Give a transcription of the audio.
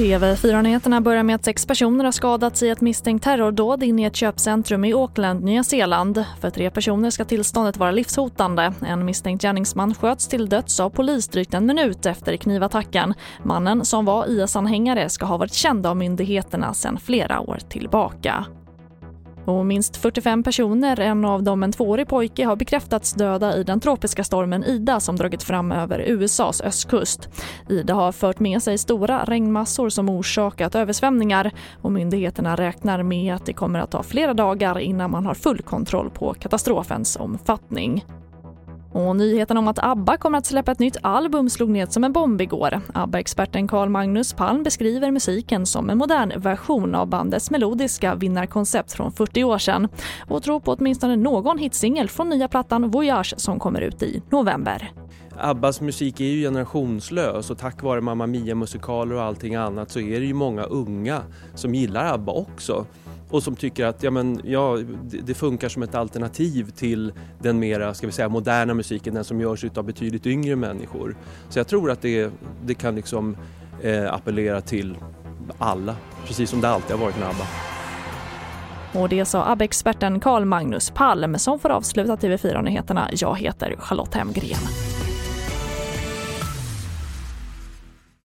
TV4-nyheterna börjar med att sex personer har skadats i ett misstänkt terrordåd inne i ett köpcentrum i Auckland, Nya Zeeland. För tre personer ska tillståndet vara livshotande. En misstänkt gärningsman sköts till döds av polis drygt en minut efter knivattacken. Mannen, som var IS-anhängare, ska ha varit känd av myndigheterna sedan flera år tillbaka. Och minst 45 personer, en av dem en tvåårig pojke, har bekräftats döda i den tropiska stormen Ida som dragit fram över USAs östkust. Ida har fört med sig stora regnmassor som orsakat översvämningar och myndigheterna räknar med att det kommer att ta flera dagar innan man har full kontroll på katastrofens omfattning. Och nyheten om att ABBA kommer att släppa ett nytt album slog ned som en bomb igår. ABBA-experten Carl Magnus Palm beskriver musiken som en modern version av bandets melodiska vinnarkoncept från 40 år sedan och tror på åtminstone någon hitsingel från nya plattan Voyage som kommer ut i november. Abbas musik är ju generationslös och tack vare Mamma Mia-musikaler och allting annat så är det ju många unga som gillar Abba också och som tycker att ja, men, ja, det funkar som ett alternativ till den mera ska vi säga, moderna musiken, den som görs av betydligt yngre människor. Så jag tror att det, det kan liksom eh, appellera till alla, precis som det alltid har varit med ABBA. Och det sa ABBA-experten Carl Magnus Palm som får avsluta TV4-nyheterna. Jag heter Charlotte Hemgren.